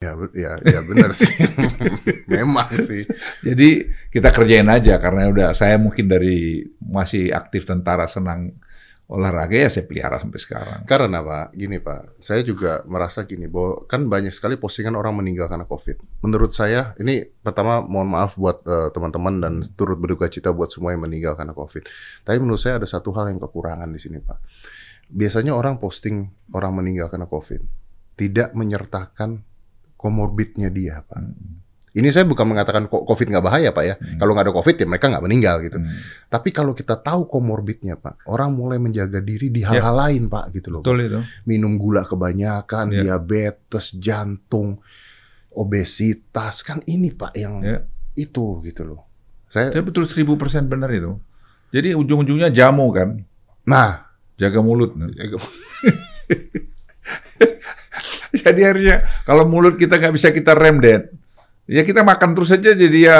Ya, ya, ya benar sih. Memang sih. Jadi kita kerjain aja karena udah saya mungkin dari masih aktif tentara senang olahraga ya saya pelihara sampai sekarang. Karena Pak, gini Pak, saya juga merasa gini, bahwa kan banyak sekali postingan orang meninggal karena COVID. Menurut saya, ini pertama mohon maaf buat eh, teman-teman dan turut berduka cita buat semua yang meninggal karena COVID. Tapi menurut saya ada satu hal yang kekurangan di sini Pak. Biasanya orang posting orang meninggal karena COVID, tidak menyertakan komorbidnya dia Pak. Ini saya bukan mengatakan COVID nggak bahaya Pak ya. Hmm. Kalau nggak ada COVID ya mereka nggak meninggal gitu. Hmm. Tapi kalau kita tahu komorbidnya Pak, orang mulai menjaga diri di hal-hal lain Pak gitu loh. Betul itu. Minum gula kebanyakan, Ya. diabetes, jantung, obesitas kan ini Pak yang Ya. itu gitu loh. Saya, Saya betul seribu persen benar itu. Jadi ujung-ujungnya jamu kan, nah, jaga mulut. Jadi harusnya kalau mulut kita nggak bisa kita rem, Dad. Ya kita makan terus aja jadi ya